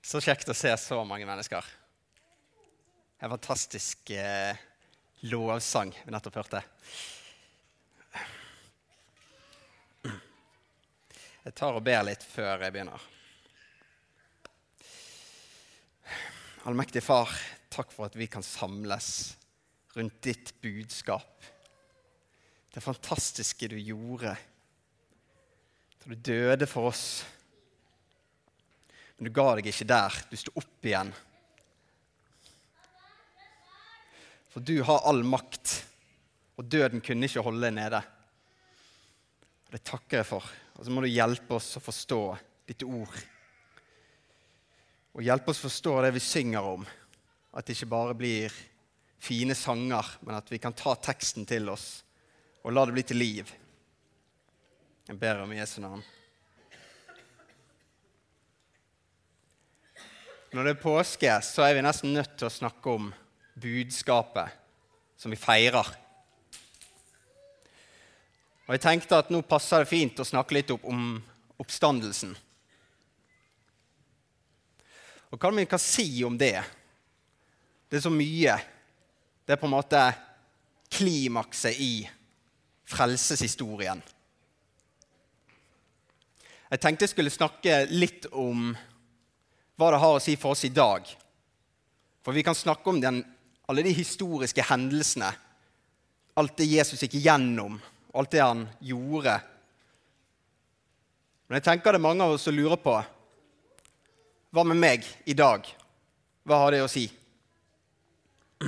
Så kjekt å se så mange mennesker. En fantastisk eh, lovsang vi nettopp hørte. Jeg tar og ber litt før jeg begynner. Allmektige Far, takk for at vi kan samles rundt ditt budskap. Det fantastiske du gjorde da du døde for oss. Men du ga deg ikke der. Du sto opp igjen. For du har all makt, og døden kunne ikke holde deg nede. Det takker jeg for. Og så må du hjelpe oss å forstå ditt ord. Og hjelpe oss å forstå det vi synger om. At det ikke bare blir fine sanger, men at vi kan ta teksten til oss og la det bli til liv. Jeg ber om Jesu navn. Når det er påske, så er vi nesten nødt til å snakke om budskapet som vi feirer. Og Jeg tenkte at nå passer det fint å snakke litt opp om oppstandelsen. Og hva vi kan si om det? Det er så mye. Det er på en måte klimakset i frelseshistorien. Jeg tenkte jeg skulle snakke litt om hva det har å si for oss i dag. For vi kan snakke om den, alle de historiske hendelsene, alt det Jesus gikk igjennom, alt det han gjorde. Men jeg tenker det er mange av oss som lurer på hva med meg i dag? Hva har det å si?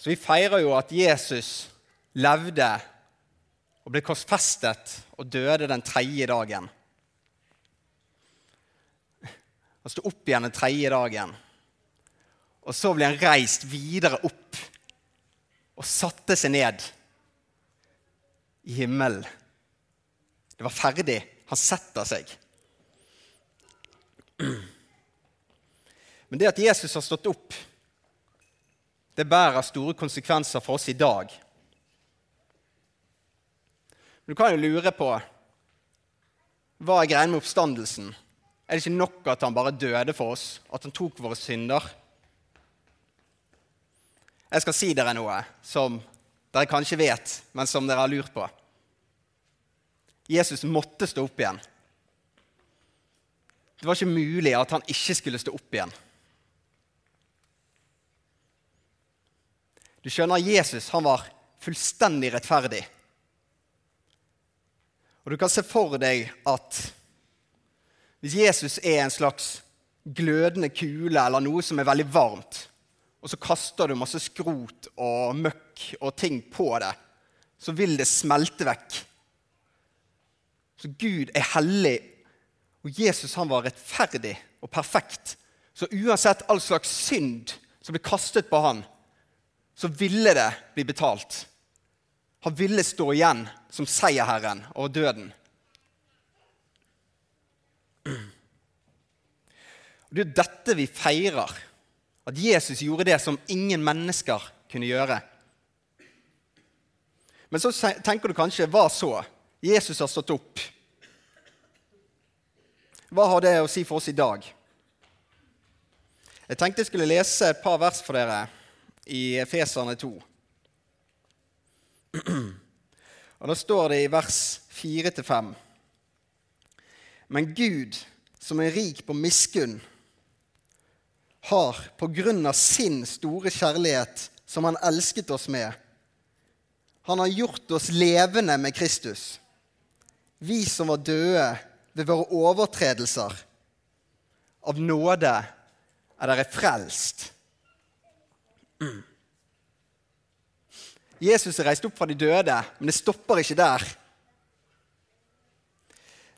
Så vi feirer jo at Jesus levde og ble korsfestet og døde den tredje dagen. Han sto opp igjen den tredje dagen. Og så ble han reist videre opp og satte seg ned i himmelen. Det var ferdig. Han setter seg. Men det at Jesus har stått opp, det bærer store konsekvenser for oss i dag. Men du kan jo lure på hva er greia med oppstandelsen? Er det ikke nok at han bare døde for oss, at han tok våre synder? Jeg skal si dere noe som dere kanskje vet, men som dere har lurt på. Jesus måtte stå opp igjen. Det var ikke mulig at han ikke skulle stå opp igjen. Du skjønner, Jesus han var fullstendig rettferdig. Og du kan se for deg at hvis Jesus er en slags glødende kule eller noe som er veldig varmt, og så kaster du masse skrot og møkk og ting på det, så vil det smelte vekk. Så Gud er hellig, og Jesus han var rettferdig og perfekt. Så uansett all slags synd som ble kastet på han, så ville det bli betalt. Han ville stå igjen som seierherren over døden. Det er dette vi feirer. At Jesus gjorde det som ingen mennesker kunne gjøre. Men så tenker du kanskje hva så? Jesus har stått opp. Hva har det å si for oss i dag? Jeg tenkte jeg skulle lese et par vers for dere i Efeserne 2. Og Da står det i vers 4-5.: Men Gud, som er rik på miskunn, har på grunn av sin store kjærlighet, som han elsket oss med, han har gjort oss levende med Kristus. Vi som var døde ved våre overtredelser. Av nåde er dere frelst. Jesus er reist opp fra de døde, men det stopper ikke der.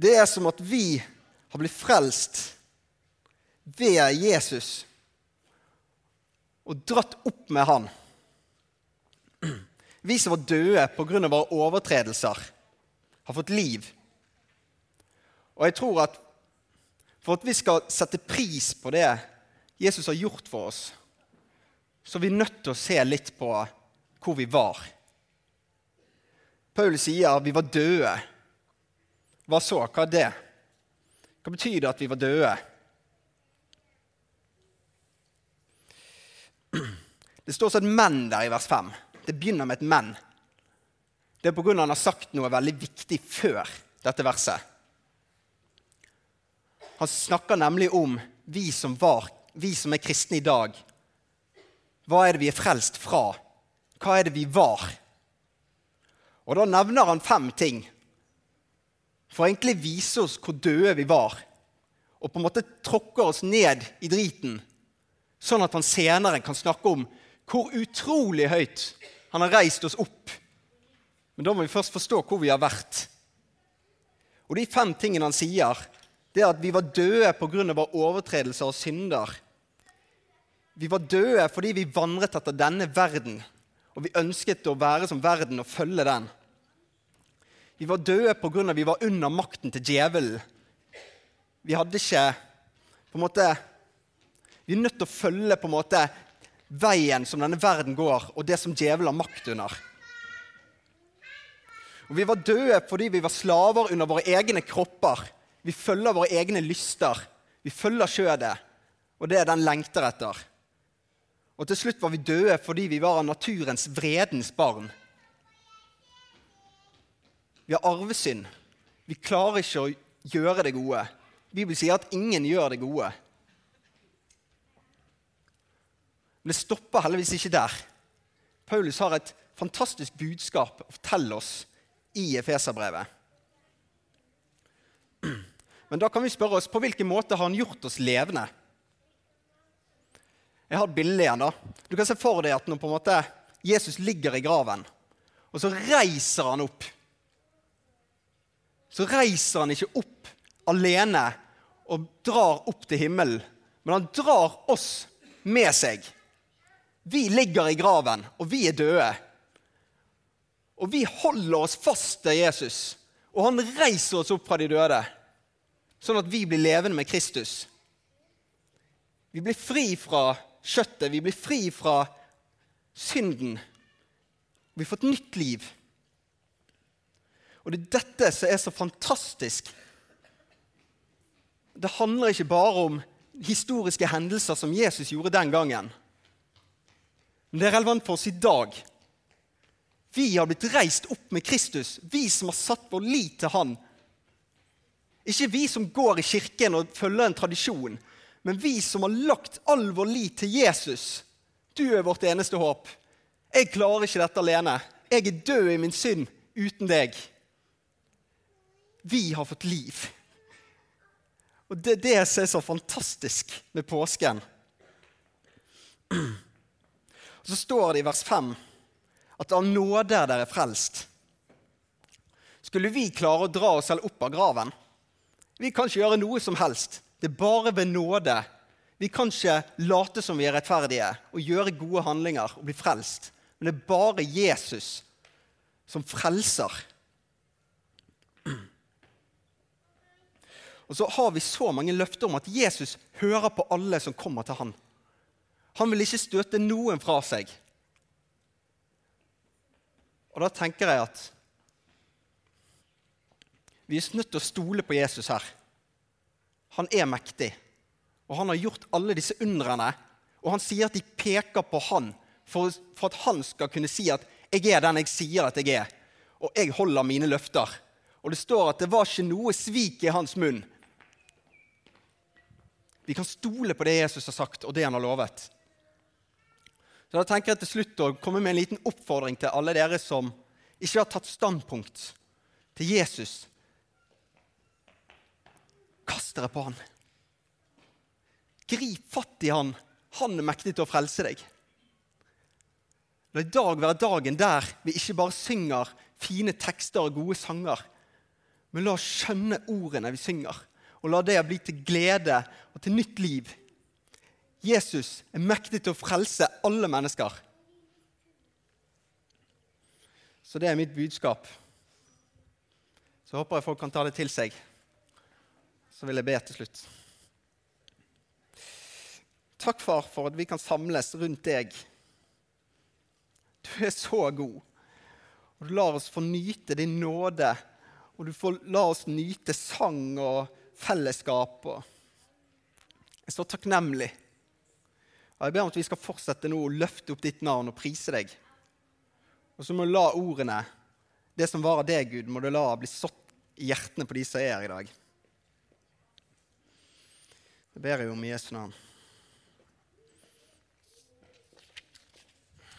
Det er som at vi har blitt frelst ved Jesus og dratt opp med han. Vi som var døde pga. våre overtredelser, har fått liv. Og jeg tror at for at vi skal sette pris på det Jesus har gjort for oss, så er vi nødt til å se litt på hvor vi var. Paul sier vi var døde. Hva så? Hva er det? Hva betyr det at vi var døde? Det står også et 'men' der i vers 5. Det begynner med et 'men'. Det er pga. han har sagt noe veldig viktig før dette verset. Han snakker nemlig om vi som, var, vi som er kristne i dag. Hva er det vi er frelst fra? Hva er det vi var? Og Da nevner han fem ting for å egentlig vise oss hvor døde vi var. Og på en måte tråkker oss ned i driten, sånn at han senere kan snakke om hvor utrolig høyt han har reist oss opp. Men da må vi først forstå hvor vi har vært. Og de fem tingene han sier, det er at vi var døde pga. vår overtredelse og synder. Vi var døde fordi vi vandret etter denne verden, og vi ønsket å være som verden og følge den. Vi var døde pga. vi var under makten til djevelen. Vi hadde ikke på en måte, Vi er nødt til å følge på en måte veien som denne verden går, og det som djevelen har makt under. Og Vi var døde fordi vi var slaver under våre egne kropper vi følger våre egne lyster. Vi følger skjødet, og det er den lengter etter. Og til slutt var vi døde fordi vi var av naturens vredens barn. Vi har arvesynd. Vi klarer ikke å gjøre det gode. Bibelen sier at ingen gjør det gode. Men det stopper heldigvis ikke der. Paulus har et fantastisk budskap å fortelle oss i Efeserbrevet. Men da kan vi spørre oss på hvilken måte har han gjort oss levende? Jeg har et bilde igjen. da. Du kan se for deg at når Jesus ligger i graven, og så reiser han opp Så reiser han ikke opp alene og drar opp til himmelen, men han drar oss med seg. Vi ligger i graven, og vi er døde. Og vi holder oss fast til Jesus, og han reiser oss opp fra de døde sånn at vi blir levende med Kristus. Vi blir fri fra kjøttet, vi blir fri fra synden. Vi får et nytt liv. Og det er dette som er så fantastisk. Det handler ikke bare om historiske hendelser som Jesus gjorde den gangen. Men det er relevant for oss i dag. Vi har blitt reist opp med Kristus, vi som har satt vår lit til Han ikke vi som går i kirken og følger en tradisjon, men vi som har lagt all vår lit til Jesus. Du er vårt eneste håp. Jeg klarer ikke dette alene. Jeg er død i min synd uten deg. Vi har fått liv. Og Det er det som er så fantastisk med påsken. Og Så står det i vers 5 at av nåde er dere frelst. Skulle vi klare å dra oss selv opp av graven? Vi kan ikke gjøre noe som helst. Det er bare ved nåde. Vi kan ikke late som vi er rettferdige og gjøre gode handlinger og bli frelst. Men det er bare Jesus som frelser. Og så har vi så mange løfter om at Jesus hører på alle som kommer til ham. Han vil ikke støte noen fra seg. Og da tenker jeg at vi er nødt til å stole på Jesus her. Han er mektig, og han har gjort alle disse undrene. Og han sier at de peker på han for, for, at han skal kunne si at 'jeg er den jeg sier at jeg er', og 'jeg holder mine løfter'. Og det står at det var ikke noe svik i hans munn. Vi kan stole på det Jesus har sagt, og det han har lovet. Så Da tenker jeg til slutt å komme med en liten oppfordring til alle dere som ikke har tatt standpunkt til Jesus Kast dere på han. Grip fatt i han. Han er mektig til å frelse deg. La i dag være dagen der vi ikke bare synger fine tekster og gode sanger, men la oss skjønne ordene vi synger, og la det bli til glede og til nytt liv. Jesus er mektig til å frelse alle mennesker. Så det er mitt budskap. Så håper jeg folk kan ta det til seg så vil jeg be til slutt. Takk, far, for at vi kan samles rundt deg. Du er så god. Og du lar oss få nyte din nåde. Og du får la oss nyte sang og fellesskap. og Jeg så takknemlig. Og Jeg ber om at vi skal fortsette nå å løfte opp ditt navn og prise deg. Og så må du la ordene, det som var av deg, Gud, må du la bli sådd i hjertene på de som er her i dag. Det ber jeg om i Jesu navn.